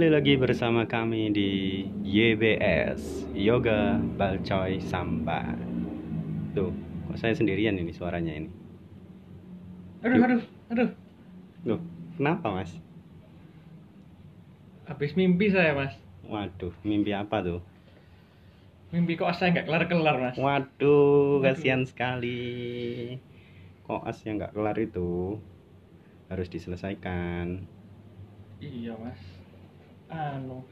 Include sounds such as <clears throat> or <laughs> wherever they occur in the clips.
Kembali lagi bersama kami di YBS Yoga Balcoy Samba. Tuh, kok saya sendirian ini suaranya ini. Aduh, aduh, aduh. Loh, kenapa mas? Habis mimpi saya, Mas. Waduh, mimpi apa tuh? Mimpi kok saya nggak kelar-kelar, Mas. Waduh, Waduh. kasihan sekali. Koas yang nggak kelar itu harus diselesaikan. Iya, Mas. Anu,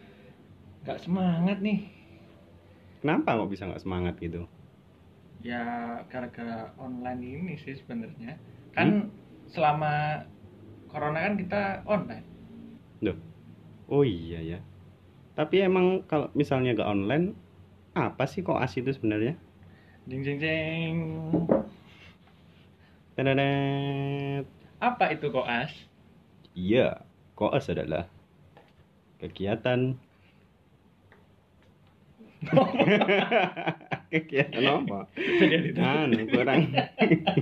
nggak semangat nih. Kenapa kok bisa nggak semangat gitu? Ya, gara-gara online ini sih sebenarnya. Kan selama corona kan kita online. Loh, oh iya ya. Tapi emang kalau misalnya nggak online, apa sih koas itu sebenarnya? Jeng jeng jeng. Tenenet. Apa itu koas? Iya, koas adalah kegiatan <laughs> kegiatan apa? Anu kurang.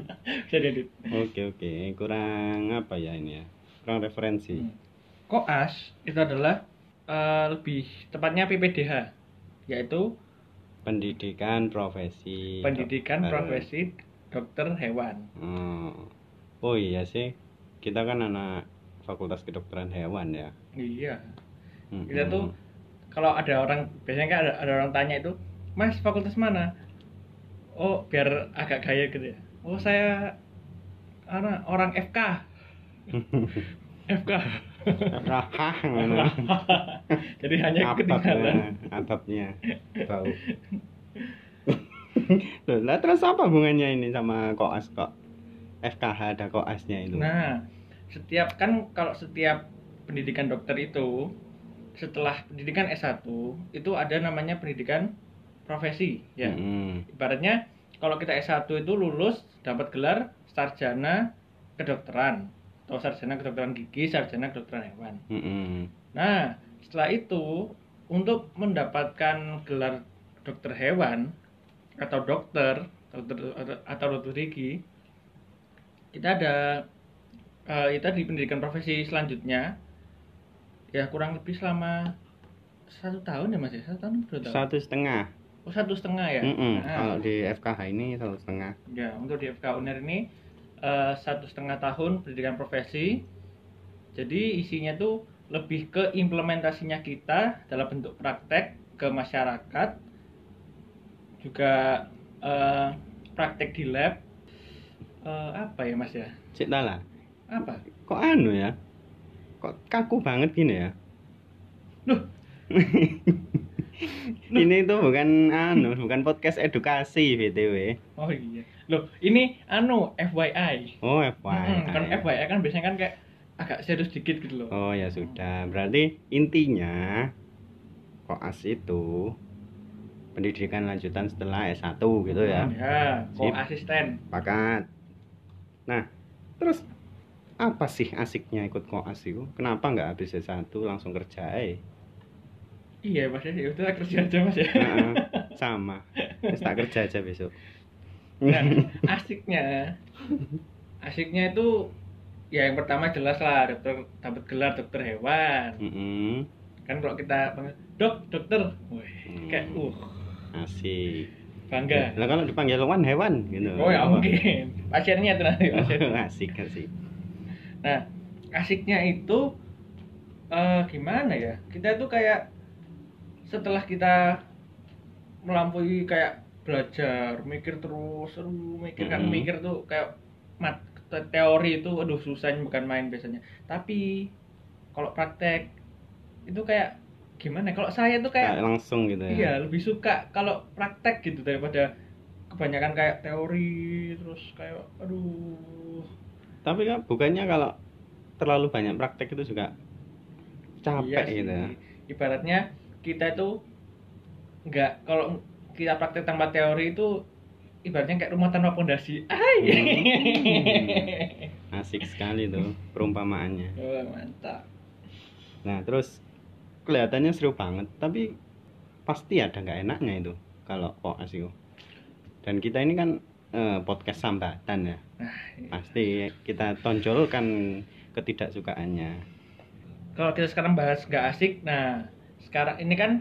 <laughs> Oke oke, kurang apa ya ini ya? Kurang referensi. Hmm. Koas itu adalah eh, lebih tepatnya PPDH, yaitu Pendidikan profesi. pendidikan dokter. profesi dokter hewan. Oh. oh iya sih, kita kan anak Fakultas Kedokteran Hewan ya. Iya. Mm-mm. Kita tuh kalau ada orang biasanya kan ada, ada orang tanya itu, Mas fakultas mana? Oh biar agak gaya gitu ya. Oh saya ana- orang FK. FK. Rahah? Jadi hanya ketinggalan. Atapnya. <laughs> Loh, lah terus apa hubungannya ini sama koas kok? FKH ada koasnya itu. Nah, setiap kan kalau setiap pendidikan dokter itu setelah pendidikan S1 itu ada namanya pendidikan profesi ya. Mm-mm. Ibaratnya kalau kita S1 itu lulus dapat gelar sarjana kedokteran atau sarjana kedokteran gigi, sarjana kedokteran hewan. Mm-mm. Nah, setelah itu untuk mendapatkan gelar dokter hewan atau dokter dokter atau dokter gigi kita ada eh, kita di pendidikan profesi selanjutnya ya kurang lebih selama satu tahun ya mas ya satu tahun dua tahun Satu setengah. oh satu setengah ya Mm-mm. Nah, Kalau di FKH ini satu setengah. Ya, untuk di FK UNER ini eh, satu setengah tahun pendidikan profesi. Jadi isinya tuh lebih ke implementasinya kita dalam bentuk praktek ke masyarakat, juga eh, praktek di lab. Eh, apa ya mas ya? Cik lah. Apa? Kok anu ya? Kok kaku banget gini ya? Loh. <laughs> ini tuh bukan anu, bukan podcast edukasi BTW. Oh iya. Loh, ini anu FYI. Oh, Hmm, FYI. kan FYI kan biasanya kan kayak agak serius dikit gitu loh. Oh ya sudah, berarti intinya koas itu pendidikan lanjutan setelah S1 gitu ya. Ya, kok Sip. asisten. Pakat. Nah, terus apa sih asiknya ikut koas itu? Kenapa nggak habis S1 langsung kerja eh? Iya, Mas ya. Ya udah kerja aja, Mas ya. Heeh, <laughs> sama. Terus tak kerja aja besok. Nah, asiknya asiknya itu ya yang pertama jelas lah dokter dapat gelar dokter hewan Mm-mm. kan kalau kita dok dokter wih Hmm. kayak uh Asik. bangga Lah kalau dipanggil hewan hewan gitu. oh ya mungkin pasiennya itu nanti pasien <laughs> asik asik. Nah asiknya itu eh gimana ya kita tuh kayak setelah kita melampaui kayak belajar mikir terus aduh mikir kan Mm-mm. mikir tuh kayak mat te- teori itu aduh susah bukan main biasanya tapi kalau praktek itu kayak gimana kalau saya tuh Kayak kayak langsung gitu ya. iya lebih suka kalau praktek gitu daripada kebanyakan kayak teori terus kayak aduh Tapi kan bukannya kalau terlalu banyak praktek itu juga capek Iya sih. gitu ya. Ibaratnya kita itu nggak kalau kita praktek tanpa teori itu ibaratnya kayak rumah tanpa pondasi. Hmm. <laughs> Asik sekali tuh perumpamaannya. Oh, mantap. Nah, terus kelihatannya seru banget, tapi pasti ada nggak enaknya itu kalau koas itu. Dan kita ini kan eh, podcast sambatan ya. Nah, Pasti kita tonjolkan ketidaksukaannya. kalau kita sekarang bahas nggak asik nah sekarang ini kan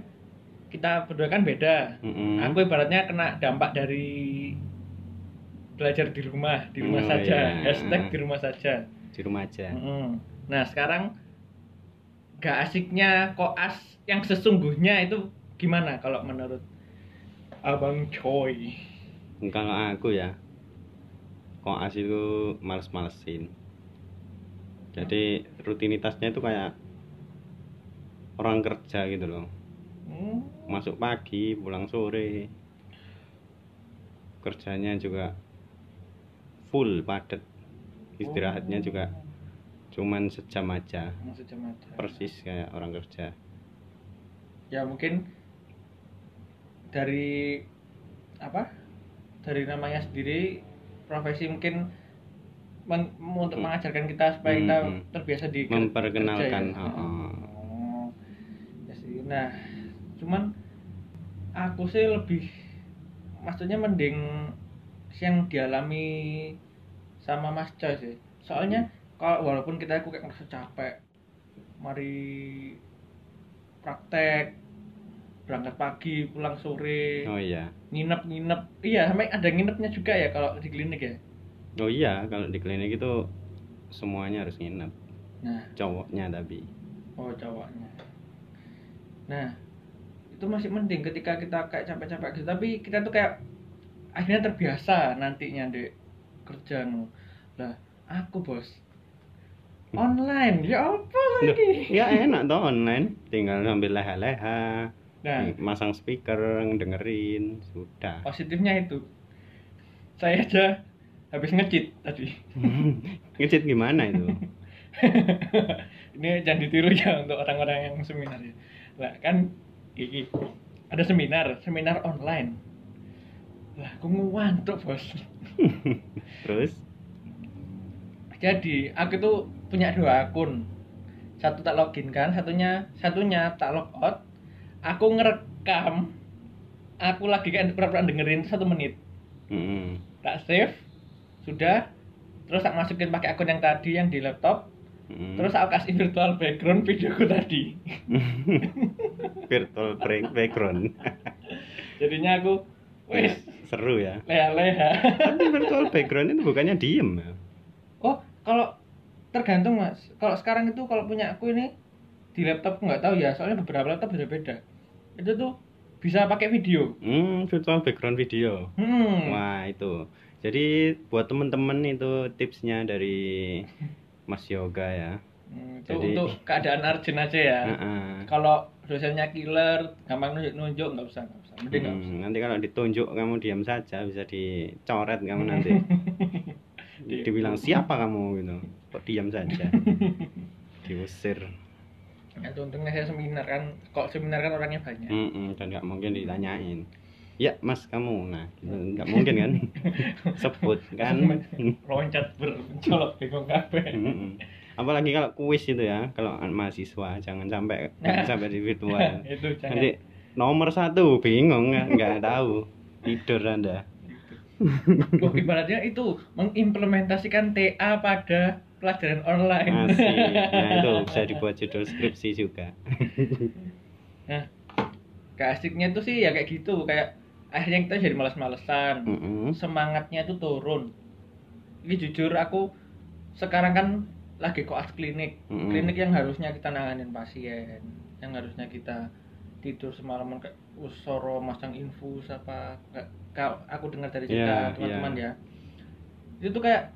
kita berdua kan beda Mm-mm. aku ibaratnya kena dampak dari belajar di rumah di rumah Oh, saja iya. hashtag di rumah saja di rumah aja Mm-mm. nah sekarang nggak asiknya koas yang sesungguhnya itu gimana kalau menurut abang Choi kalau aku ya koas itu males-malesin. Jadi rutinitasnya itu kayak orang kerja gitu loh. Hmm, masuk pagi pulang sore. Kerjanya juga full padat. Istirahatnya oh. juga cuman sejam aja. persis kayak orang kerja. Ya mungkin dari apa dari namanya sendiri profesi mungkin men- untuk Hmm. mengajarkan kita supaya kita Hmm, hmm. terbiasa di Memperkenalkan, kerja ya. Oh, sih. nah cuman aku sih lebih maksudnya mending yang dialami sama Mas Coy sih soalnya kalau walaupun kita aku kayak ngerasa capek mari praktek berangkat pagi pulang sore oh iya nginep nginep. Iya sampai ada nginepnya juga ya kalau di klinik ya? Oh iya kalau di klinik itu semuanya harus nginep. Nah. Cowoknya tapi oh cowoknya. Nah itu masih mending ketika kita kayak capek-capek gitu. Tapi kita tuh kayak akhirnya terbiasa nantinya dek kerja nu lah aku bos online. Ya apa lagi? Ya enak toh online. Tinggal sambil leha-leha nah. Masang speaker dengerin sudah. Positifnya itu. Saya aja habis ngecit tadi. <laughs> Ngecit gimana itu? <laughs> Ini jangan ditiru ya untuk orang-orang yang seminar ya. Lah kan iki ada seminar seminar online. Lah aku ngantuk bos. <laughs> Terus? Jadi aku tuh punya dua akun. Satu tak login kan satunya satunya tak log out aku ngerekam. Aku lagi kan pura-pura dengerin satu menit. Mm-mm. tak save. Sudah. Terus tak masukin pakai akun yang tadi yang di laptop. Mm-mm. terus aku kasih virtual background videoku tadi. <laughs> Virtual background. <laughs> Jadinya aku wes seru ya. Leha-leha. Tapi virtual background itu bukannya diem ya? Oh kalau tergantung mas. Kalau sekarang itu kalau punya aku ini di laptop nggak tahu ya. Soalnya beberapa laptop beda-beda itu tuh bisa pakai video. Hmm virtual background video. Hmm. Wah itu. Jadi buat temen-temen itu tipsnya dari Mas Yoga ya. Hmm, itu Jadi- untuk keadaan urgent aja ya. Heeh. kalau dosennya killer gampang nunjuk-nunjuk nggak usah nggak usah. Mending nggak usah. Hmm, nanti kalau ditunjuk kamu diam saja bisa dicoret kamu nanti. Di- <laughs> dibilang siapa kamu? gitu. Kok diam saja? <laughs> Diusir ya untungnya saya seminar kan kok seminar kan orangnya banyak. Mm-mm, dan nggak mungkin ditanyain. Ya mas kamu? Nah gitu. Nggak mungkin kan? <laughs> Sebut kan? <laughs> Loncat bercolok bingung kabeh. Mm-mm. apalagi kalau kuis itu ya kalau mahasiswa jangan sampai jangan sampai di virtual. <laughs> Itu jangan. Nanti nomor satu bingung nggak nggak tahu. Tidur anda. Oh, ibaratnya itu mengimplementasikan TA pada pelajaran online. masih nah itu <laughs> bisa dibuat judul skripsi juga <laughs> Nah, keasiknya itu sih ya kayak gitu, kayak akhirnya kita jadi malas-malesan. Mm-mm. Semangatnya itu turun. Ini jujur aku sekarang kan lagi koas klinik. Mm-mm. Klinik yang harusnya kita nanganin pasien, yang harusnya kita tidur semalaman kayak usoro masang infus apa kayak kalau aku dengar dari cerita Iya, teman-teman iya. ya itu tuh kayak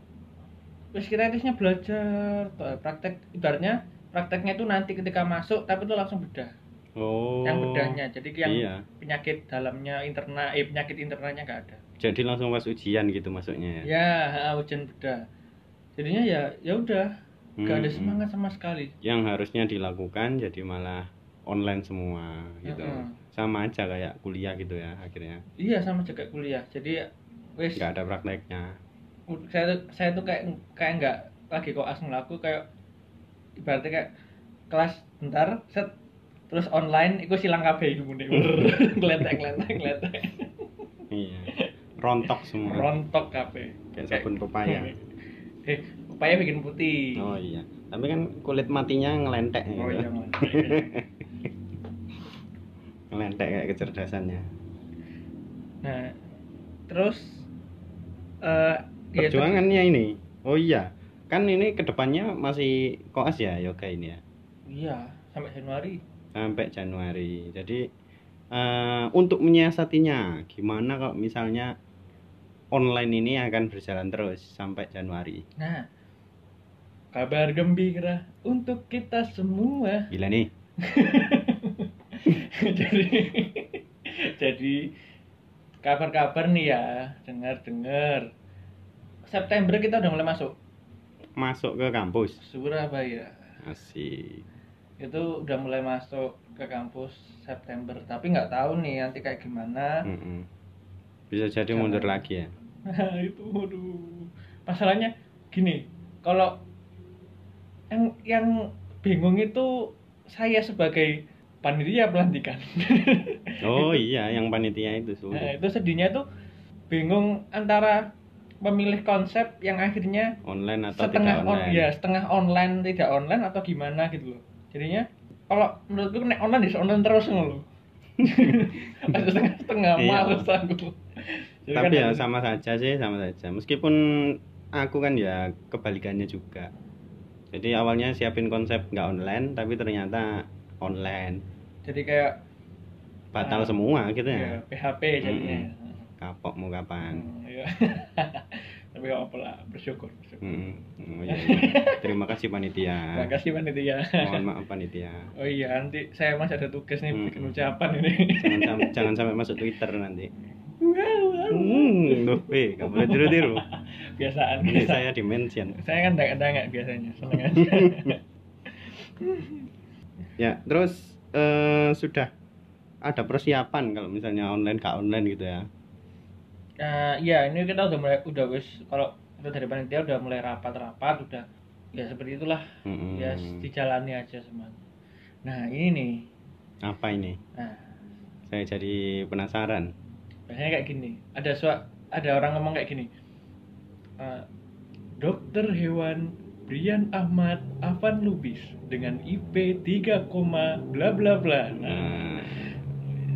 wis kita intinya belajar praktek ibaratnya prakteknya itu nanti ketika masuk tapi itu langsung bedah. Oh. Yang bedahnya jadi yang iya. penyakit dalamnya interna eh penyakit internalnya nggak ada. Jadi langsung pas ujian gitu masuknya ya? Ya ujian bedah. Jadinya ya ya udah nggak ada Mm-mm. semangat sama sekali. Yang harusnya dilakukan jadi malah online semua gitu. Mm-mm. sama aja kayak kuliah gitu ya akhirnya? Iya sama juga kuliah. Jadi wis. Nggak ada prakteknya saya tuh saya tuh kayak kayak nggak lagi koas ngelaku kayak ibaratnya kayak kelas bentar set terus online iku silang kabeh iku muni ngletek <laughs> ngletek ngletek iya. Rontok semua. Rontok kabeh. Kayak sabun pepaya. Eh upaya bikin putih. Oh iya. Tapi kan kulit matinya ngelentek oh gitu. iya <laughs> ngelentek. Kayak kecerdasannya. Nah terus eh ya, perjuangannya ini. Oh iya. Kan ini ke depannya masih koas ya yoga ini ya? Iya sampai Januari. Sampai Januari. Jadi eh, untuk menyiasatinya gimana kalau misalnya online ini akan berjalan terus sampai Januari? Nah kabar gembira untuk kita semua. Gila nih. <laughs> Jadi jadi kabar-kabar nih ya. Dengar-dengar September kita udah mulai masuk. Masuk ke kampus. Surabaya. Asik. Itu udah mulai masuk ke kampus September. Tapi nggak tahu nih nanti kayak gimana. Mm-mm. bisa jadi Jangan. mundur lagi ya? Nah, <laughs> itu aduh masalahnya gini kalau yang yang bingung itu saya sebagai panitia pelantikan. Oh <laughs> iya yang panitia itu nah, itu sedihnya tuh bingung antara memilih konsep yang akhirnya online atau setengah tidak on, online? ya setengah online tidak online atau gimana gitu loh. Jadinya kalau menurutku nek online bisa online terus ngono <laughs> setengah setengah Iya. males aku. Jadi tapi kan ya sama saja sih sama saja. Meskipun aku kan ya kebalikannya juga. Jadi awalnya siapin konsep nggak online tapi ternyata online. Jadi kayak batal Ah, semua gitu ya, PHP jadinya. Kapok mau kapan? Iya. <laughs> tapi gak apa lah bersyukur, bersyukur. Mm, oh, iya, iya. <laughs> terima kasih panitia. Terima kasih panitia. Mohon maaf panitia. Oh iya nanti saya masih ada tugas nih Hmm. bikin ucapan ini. Jangan sampai, <laughs> jangan sampai masuk Twitter nanti. Hmm loh eh nggak boleh tiru-tiru. Biasaan. Ini biasa. saya di mention saya kan dangak-dangak biasanya seneng aja. Ya terus eh, sudah. Ada persiapan kalau misalnya online gak online gitu ya Nah, iya ini kita udah mulai udah wis kalau kita dari panitia udah mulai rapat-rapat udah ya seperti itulah. Mm-mm. ya dijalani aja semua. Nah ini nih, apa ini? Nah. Saya jadi penasaran. Biasanya kayak gini, ada sua, ada orang ngomong kayak gini, "Eh, dokter hewan Brian Ahmad Avan Lubis dengan IP 3, bla bla bla. Nah, nah,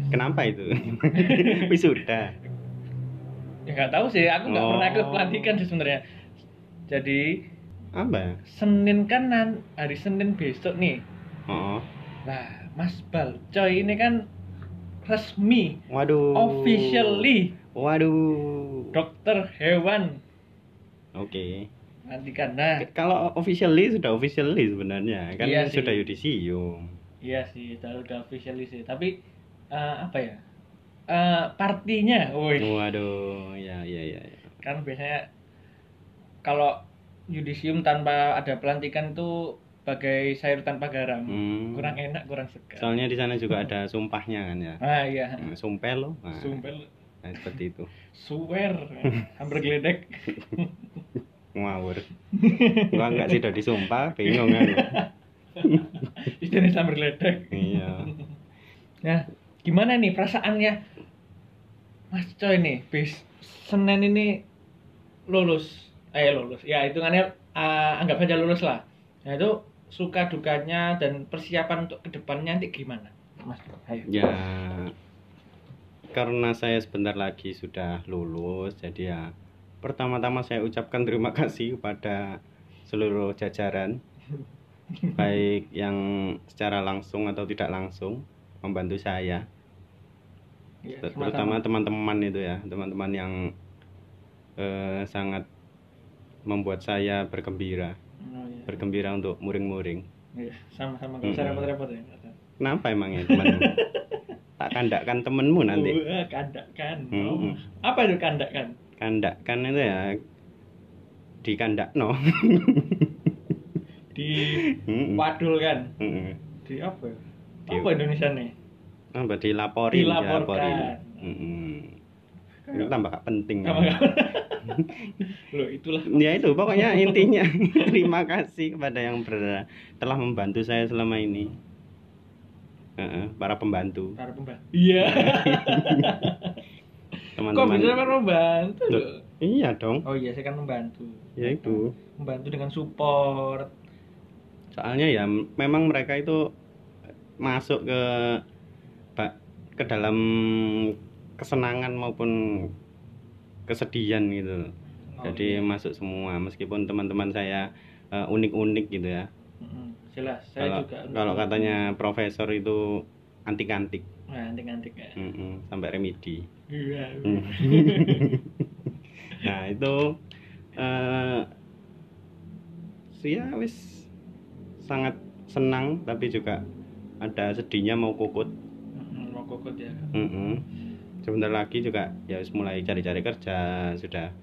kenapa itu? <laughs> Wisuda ya nggak tahu sih, aku nggak Oh. pernah ikut pelantikan sih sebenarnya. Jadi apa Senin kan nan- hari Senin besok nih. oh Nah, Mas Balcoy ini kan resmi, waduh officially waduh dokter hewan. oke Nanti kan, nah, kalau officially sudah officially sebenarnya kan Iya sudah yudisium iya sih, udah, udah officially sih. Tapi eh, apa ya? Eh, partinya, woi, waduh ya ya ya, ya. kan biasanya kalau yudisium tanpa ada pelantikan itu bagai sayur tanpa garam. Hmm. Kurang enak, kurang segar. soalnya di sana juga ada sumpahnya kan ya? Ah iya, Nah, sumpel loh. Nah, sumpel, nah, seperti itu. Suwer, <laughs> hampir geledek. ngawur. Gua enggak sih udah disumpah? Bingung kan? <laughs> Istilahnya hampir geledek. iya. Nah, gimana nih perasaannya Mas Coy nih, bis Senin ini lulus, eh lulus, ya hitungannya uh, anggap saja lulus lah. Nah itu suka dukanya dan persiapan untuk ke depannya nanti gimana, Mas? Ayo. ya karena saya sebentar lagi sudah lulus jadi ya pertama-tama saya ucapkan terima kasih kepada seluruh jajaran <laughs> baik yang secara langsung atau tidak langsung membantu saya Ya, Ter- terutama teman-teman itu ya teman-teman yang eh, sangat membuat saya bergembira Oh, iya. bergembira untuk muring-muring Iya, sama-sama nggak usah Mm-mm. repot-repot ya. kenapa emangnya temanmu <laughs> tak kandakkan temenmu nanti kandakan. Mm-mm. Oh, Apa itu kandakan? kandakkan itu ya <laughs> di kandak no Di wadul kan? Di apa ya? Di- Apa Indonesia nih? Apa dilaporin Dilaporkan. dilaporin. Mm-mm. itu tambah penting Apa <laughs> Loh, itulah ya itu pokoknya intinya <laughs> terima kasih kepada yang ber- telah membantu saya selama ini Heeh, para pembantu para pembantu. Iya. <laughs> Kok teman-teman bisa para pembantu? Loh. iya dong Oh iya, saya kan membantu. ya itu Membantu dengan support. soalnya ya memang mereka itu masuk ke ke dalam kesenangan maupun kesedihan gitu. Oh, jadi iya. masuk semua meskipun teman-teman saya eh, unik-unik gitu ya. Jelas saya kalau juga kalau katanya profesor itu antik-antik. Nah antik-antik ya. Mm-mm, sampai remedi. Iya. Hmm. <laughs> nah itu eh ya wis sangat senang tapi juga ada sedihnya mau kukut Kokot ya Mm-mm. sebentar lagi juga ya wis mulai cari-cari kerja sudah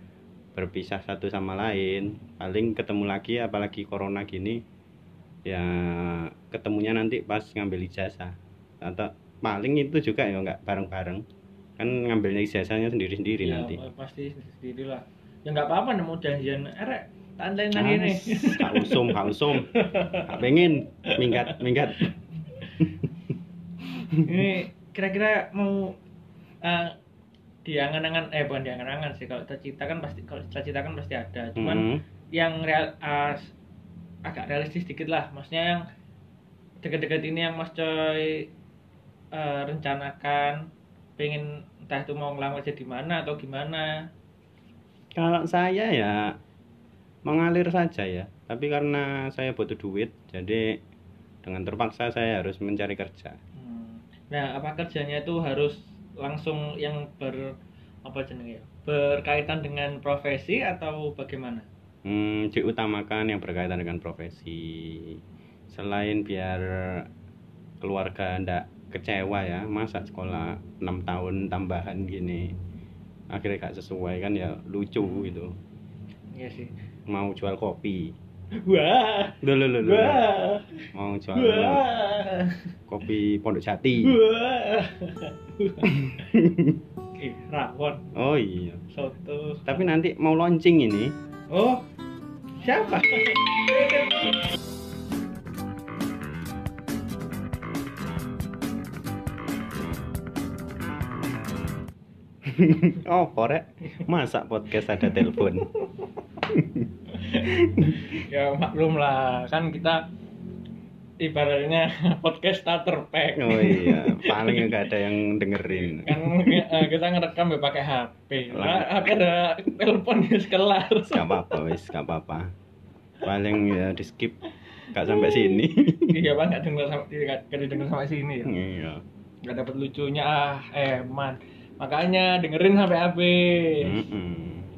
berpisah satu sama lain. Paling ketemu lagi apalagi corona gini ya ketemunya nanti pas ngambil ijazah. Atau paling itu juga ya nggak bareng-bareng. Kan ngambilnya ijazahnya sendiri-sendiri Iya, nanti. pasti sendiri lah. Ya nggak apa-apa nemu janjian. Erek tandain Ah, lagi nih Kak usum, kak usum. Kak pengen minggat, minggat. ini kira-kira mau eh diangan-angan eh bukan diangan-angan sih kalau cita-cita kan pasti kalau cita-cita kan pasti ada cuman Mm-mm. yang real ah, agak realistis dikit lah maksudnya yang deket-deket ini yang mas coy eh, rencanakan pengen entah itu mau ngelamar jadi mana atau gimana Kalau saya ya mengalir saja ya. Tapi karena saya butuh duit, jadi dengan terpaksa saya harus mencari kerja. Nah apa kerjanya itu harus langsung yang ber apa jenenge ya berkaitan dengan profesi atau bagaimana Hmm, diutamakan yang berkaitan dengan profesi. Selain biar keluarga ndak kecewa ya, masa sekolah 6 tahun tambahan gini. Akhirnya gak sesuai kan ya lucu gitu. iya sih Mau jual kopi. Wah Loh, loh, loh, wah Mau jual wah kopi Pondok Jati. wah Ih, rawon Oh iya. soto Tapi nanti mau launching ini. oh siapa <laughs> oh, korek. Masa podcast ada telepon? <laughs> <laughs> ya maklum lah kan kita ibaratnya <laughs> podcast starter pack Oh iya, <laughs> paling nggak ada yang dengerin. kan kita ngerekam ya pakai HP lah HP ada telepon ya sekelar Gak apa-apa wis, gak apa-apa. Paling ya di skip gak sampai sini. iya bang nggak denger sampai nggak didengar sampai sini ya Iya. nggak dapat lucunya ah eh man makanya dengerin sampai habis Mm-mm.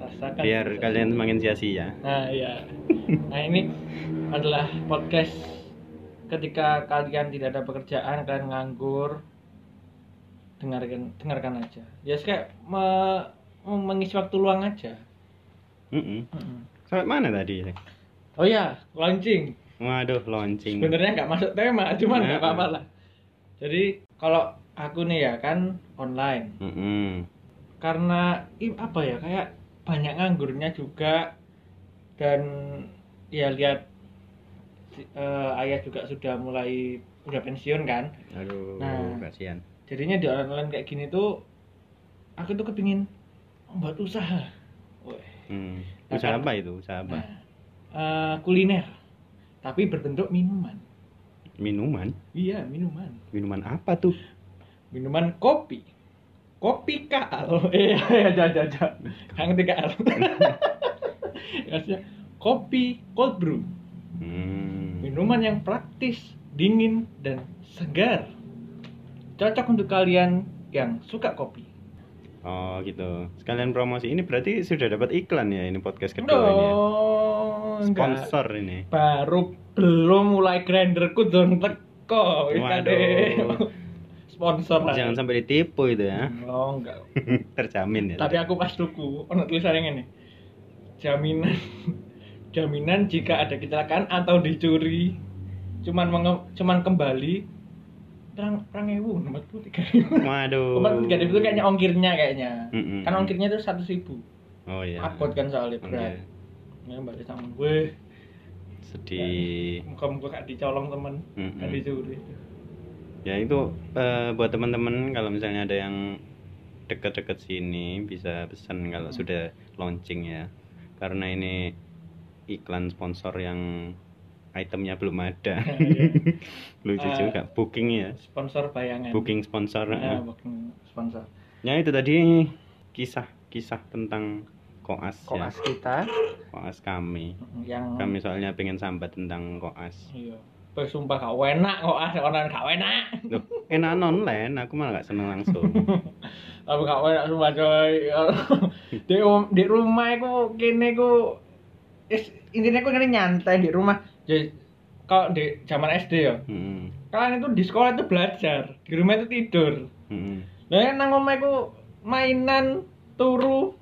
Rasakan Biar sensasi. kalian semakin sia-sia. nah iya nah ini adalah podcast ketika kalian tidak ada pekerjaan kalian nganggur dengarkan dengarkan aja ya kayak me- me- mengisi waktu luang aja Mm-mm. Mm-mm. Sampai mana tadi? oh ya launching Waduh, launching. sebenarnya nggak masuk tema cuman nggak Nah. apa-apa lah jadi kalau aku nih ya kan online Mm-mm. karena i- apa ya kayak banyak nganggurnya juga dan ya lihat eh, ayah juga sudah mulai udah pensiun kan Aduh, Nah. kasihan. jadinya di online kayak gini tuh aku tuh kepingin buat usaha Weh. Hmm. Nah, Usaha apa itu? Usaha apa? Nah, eh, kuliner tapi berbentuk minuman Minuman? iya minuman Minuman apa tuh? minuman kopi kopi kal eh <laughs> ya jangan jangan jangan ngerti kal <laughs> Maksudnya, kopi cold brew Hmm. minuman yang praktis dingin dan segar cocok untuk kalian yang suka kopi Oh gitu. Sekalian promosi ini berarti sudah dapat iklan ya ini podcast kedua ini. ya? Dong, enggak. Sponsor ini. baru belum mulai grinderku don teko Waduh. Sponsor. Jangan sampai ditipu itu ya. oh enggak <laughs> Terjamin ya. tapi aku pas tuku ono tulisannya ini jaminan <laughs> jaminan jika ada kecelakaan atau dicuri cuman menge- cuman kembali perang perang ewu nomor tiga ribu Waduh. <laughs> nomor tiga ribu itu kayaknya ongkirnya kayaknya Mm-mm. kan ongkirnya itu satu ribu Oh iya. abot kan soalnya berat ya mbak sama gue Sedih. muka muka gak dicolong temen Mm-mm. gak dicuri Ya itu eh, buat teman-teman kalau misalnya ada yang deket-deket sini bisa pesan kalau Hmm. sudah launching ya. Karena ini iklan sponsor yang itemnya belum ada. <laughs> Iya. lucu Eh, juga booking ya. sponsor bayangan. Booking sponsor ya, booking sponsor. Ya itu tadi kisah-kisah tentang koas, koas ya kita. Koas kami. Yang kami soalnya pengen sambat tentang koas. Iya Wih, sumpah gak enak koas orang gak enak. Loh, enak online aku malah gak seneng langsung. <laughs> Aku gak enak sumpah coy. <laughs> Di, um- di rumah aku kene aku is, intinya aku ngene nyantai di rumah. Jadi kalau di zaman SD ya. Hmm, kalian itu di sekolah itu belajar di rumah itu tidur. Hmm. Lah nang omah iku mainan turu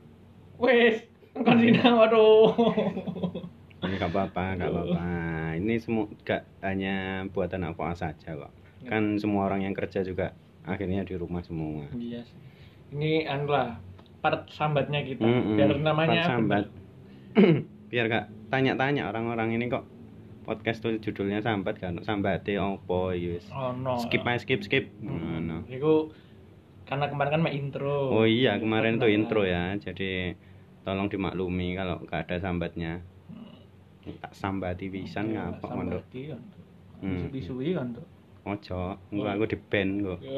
wis engko sinau waduh. <laughs> Ini gak apa-apa, gak apa-apa. Ini semua gak hanya buat anak koas saja kok. Kan semua orang yang kerja juga akhirnya di rumah semua. Iya sih. Ini anu lah part sambatnya kita Mm-mm, biar namanya part sambat. <clears throat> Biar gak tanya-tanya orang-orang ini kok podcast tuh judulnya sambat kan sambate opo yes. Oh no. Skip aja skip skip. Hmm. Ngono. Iku karena kemarin kan intro. Oh iya kemarin tuh intro ya. Jadi tolong dimaklumi kalau gak ada sambatnya. Tak sambati pisan Iya, ngapa mondok. sambati kan. Bisu-bisu kan tuh. Ojo, engko aku di band kok. <laughs>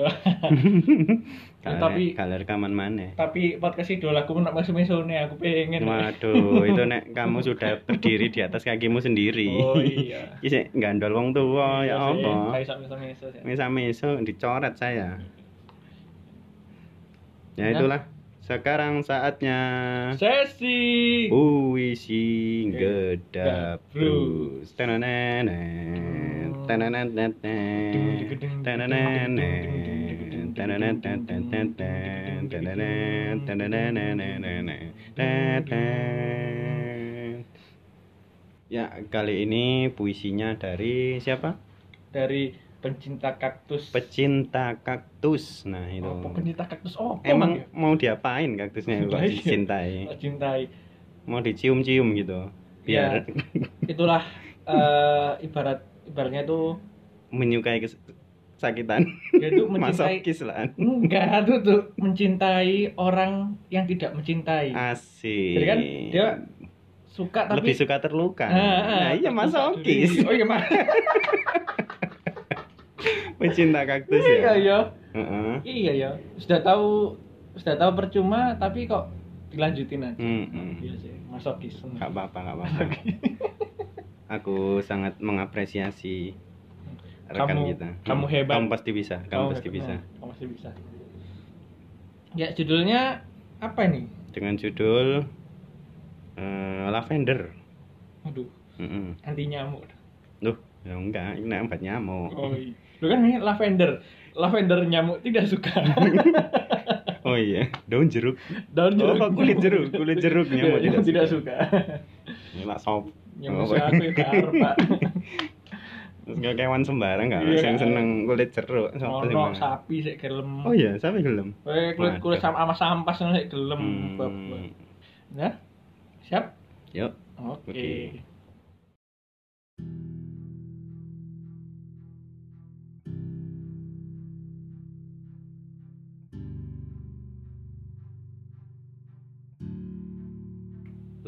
Ya, Kalau tapi- kalau rekaman mana? Tapi podcast idola aku nak masuk mesone aku pengen. Waduh, itu nek <laughs> kamu sudah berdiri di atas kakimu sendiri. Oh iya. <laughs> Iki gandol wong tua ya Iya sih, apa? Kayak meso-meso sih. Mesa-meso dicoret saya. Ya Nah. itulah. Sekarang saatnya Sesi. puisi Gedap terus. Tenenen. Tenenen. Tenenen. Tenenen. Tenenen. Ya, kali ini puisinya dari siapa? dari pencinta kaktus. Pecinta kaktus. Nah, itu. Apa pencinta kaktus? Oh, Emang mau diapain kaktusnya <laughs> kalau Iya. dicintai? cintai. Mau dicium-cium gitu. Biar <laughs> Itulah eh, ibarat ibaratnya itu menyukai kesakitan. dia itu <laughs> mencintai Masokis lah. enggak itu tuh mencintai orang yang tidak mencintai. Asik. Jadi kan dia suka tapi lebih suka terluka. Ah, ah, nah, iya masokis. Oh iya, Mas. Pecinta kaktus iya ya. ya. Heeh. Iya ya. Sudah tahu sudah tahu percuma tapi kok dilanjutin aja. Hmm, hmm. Iya sih, masokis. Gak apa-apa, gak apa-apa. Aku sangat mengapresiasi rekan Kamu- kita. kamu Hmm, hebat. Kamu pasti bisa. Kamu, pasti hebat, bisa. nah, Kamu pasti bisa. Ya, judulnya apa ini? Dengan judul eh, Lavender. Aduh, Mm-mm. anti nyamuk. Duh, ya enggak, ini obat nyamuk. Oh iya. Lu kan ini lavender. Lavender nyamuk tidak suka. <laughs> Oh iya, daun jeruk. Daun Oh, jeruk. kulit jeruk, kulit jeruk nyamuk tidak, tidak suka. suka. Ini lah sop. Nyamuk Oh, aku ya Pak. <laughs> Terus nggak kewan sembarang nggak? Iya. Yang seneng kulit jeruk. Bang? sapi sik gelem. Oh iya, yang gelem? Eh, kulit kulit sama sama sampas sik gelem. Hmm. Nah, siap? Yuk, Oke. Oke.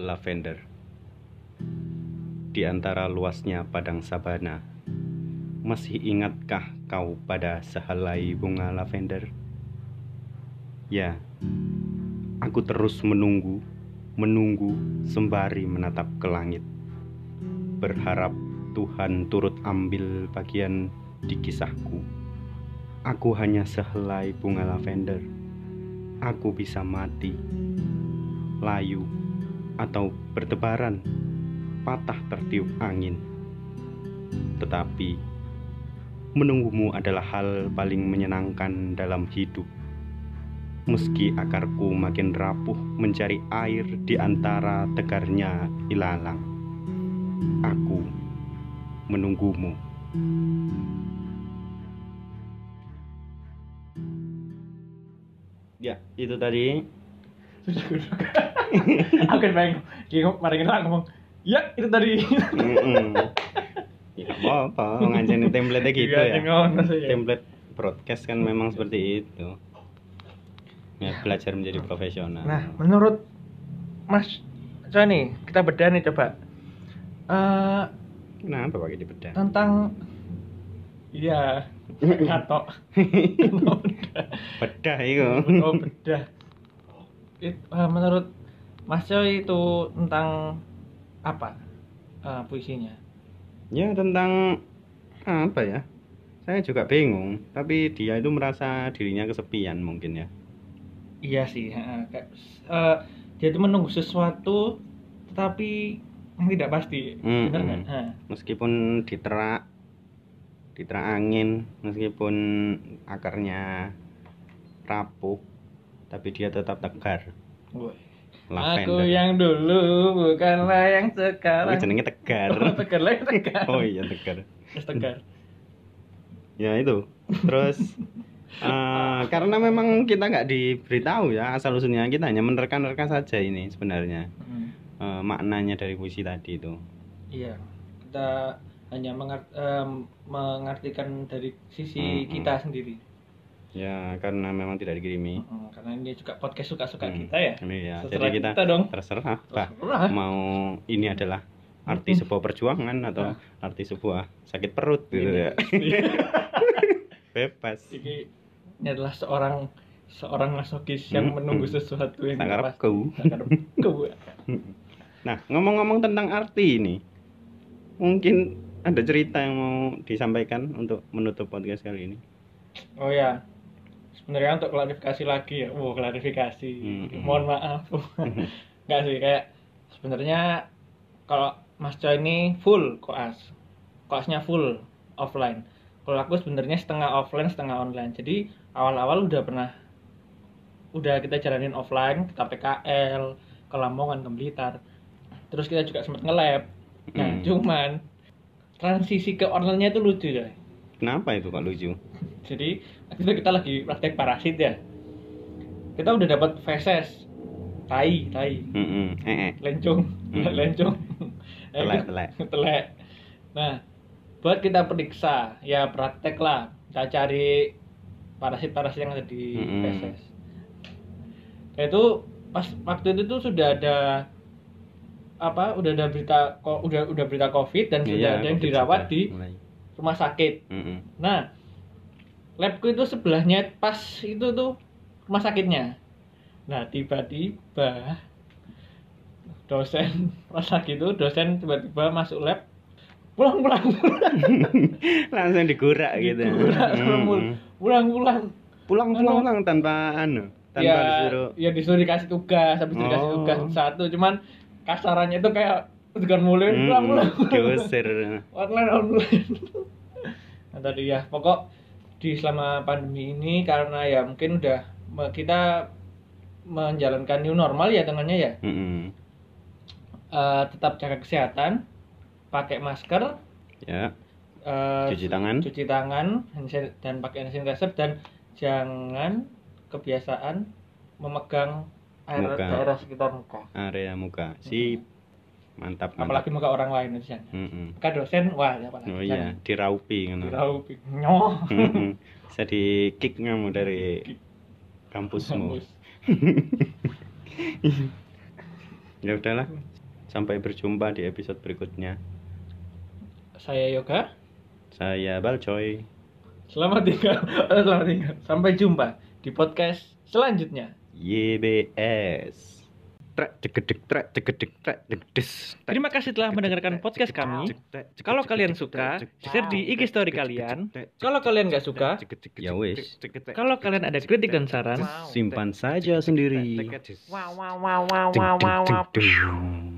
Lavender. Di antara luasnya padang sabana, masih ingatkah kau pada sehelai bunga lavender? Ya, aku terus menunggu, menunggu sembari menatap ke langit. Berharap Tuhan turut ambil bagian di kisahku. Aku hanya sehelai bunga lavender. Aku bisa mati, layu, atau bertebaran, patah tertiup angin. Tetapi menunggumu adalah hal paling menyenangkan dalam hidup. Meski akarku makin rapuh mencari air di antara tegarnya ilalang, aku menunggumu. Ya, itu tadi Oke, baik. Ki mari kita ngomong. Ya, itu tadi. Mm-mm. Ya apa, ngajarin template gitu Iya, ya. ngono sih. Template broadcast kan memang seperti itu. Ya, belajar menjadi profesional. Nah, menurut Mas, coba nih kita bedah nih coba. Eh Kenapa pakai di bedah? tentang iya <laughs> katok Bedah itu. oh bedah It- eh, menurut Mas Coy itu tentang apa eh, puisinya Ya tentang apa ya? Saya juga bingung, tapi dia itu merasa dirinya kesepian mungkin ya. iya sih kayak, eh, dia itu menunggu sesuatu tetapi yang tidak pasti Hmm, benar kan hmm. Ha. Meskipun diterak diterak angin, meskipun akarnya rapuh, tapi dia tetap tegar. Lavender. Aku yang dulu bukanlah yang Oh, sekarang. jenenge tegar. <laughs> Oh, tegar lah tegar. Oh iya tegar. Tegar. <laughs> Ya itu. Terus <laughs> eh, karena memang kita nggak diberitahu ya asal usulnya kita hanya menerka-nerka saja ini sebenarnya Hmm, eh, maknanya dari puisi tadi itu. Iya. Kita hanya mengar- em, mengartikan dari sisi Hmm, kita sendiri. Ya karena memang tidak dikirimi. Hmm, karena ini juga podcast suka-suka Hmm, kita ya. Ini ya. Terserah Jadi kita, kita dong. terserah bah Terserah. mau ini adalah arti sebuah perjuangan atau arti sebuah sakit perut gitu ya. <laughs> Bebas. Ini, ini adalah seorang seorang masokis yang Hmm, menunggu hmm. sesuatu yang. Tak ngarepku. <laughs> Nah, ngomong-ngomong tentang arti ini, mungkin ada cerita yang mau disampaikan untuk menutup podcast kali ini. Oh ya, sebenarnya untuk klarifikasi lagi ya, wow klarifikasi, Hmm. mohon maaf, <laughs> nggak sih kayak sebenarnya kalau Mas Coy ini full koas, koasnya full offline. Kalau aku sebenarnya setengah offline, setengah online. Jadi awal-awal udah pernah, udah kita jalanin offline, kita PKL, ke Lamongan, ke Blitar. Terus kita juga sempat nge-lab. Nah, Hmm. cuman transisi ke online-nya itu lucu ya. Kenapa itu kok lucu? Jadi itu kita lagi praktek parasit ya. Kita udah dapat feses, tai, tai, Mm-mm. Eh, eh. lencung, Hmm. <laughs> lencung, <laughs> Telek, telek. <laughs> telek. Nah, buat kita periksa, ya praktek lah. Kita cari parasit-parasit yang ada di Mm-mm. feses. Ya itu pas waktu itu tuh sudah ada apa? Udah ada berita, ko- udah udah berita covid dan sudah Iya, ada yang dirawat di mulai. rumah sakit. Mm-mm. Nah, labku itu sebelahnya pas itu tuh rumah sakitnya. Nah, tiba-tiba dosen <laughs> rumah sakit itu dosen tiba-tiba masuk lab pulang pulang <laughs> pulang Langsung digurak gitu. Digurak, Mm-mm. pulang pulang Pulang pulang pulang tanpa anu, tanpa ya disuruh. ya disuruh dikasih tugas habis itu dikasih Oh. tugas satu cuman kasarannya itu kayak tekan mulai Mm-mm. pulang pulang Diusir. <laughs> online online nah tadi ya pokok di selama pandemi ini karena ya mungkin udah kita menjalankan new normal ya tangannya ya Mm-mm. Eh, tetap jaga kesehatan pakai masker Ya, eh, cuci tangan. cuci tangan dan pakai hand sanitizer dan jangan kebiasaan memegang air Muka. daerah sekitar muka area muka. Sip. Mantap, mantap. apalagi muka orang lain itu jangan Mm-mm. muka dosen wah ya apalagi Oh iya, diraupi kan. Tahu, nyoh Mm-mm. Bisa di kick kamu dari kampusmu. Kampus. <laughs> Ya udahlah. Sampai berjumpa di episode berikutnya. Saya Yoga. Saya Balcoy. Selamat tinggal. <laughs> Selamat tinggal. Sampai jumpa di podcast selanjutnya. YBS. Trek cegedek trek cegedek trek cegdes. Terima kasih telah mendengarkan podcast kami. Kalau kalian suka, share di IG story kalian. Kalau kalian nggak suka, Ya wis. kalau kalian ada kritik dan saran, Simpan saja sendiri. Wow, wow, wow, wow, wow, wow, wow.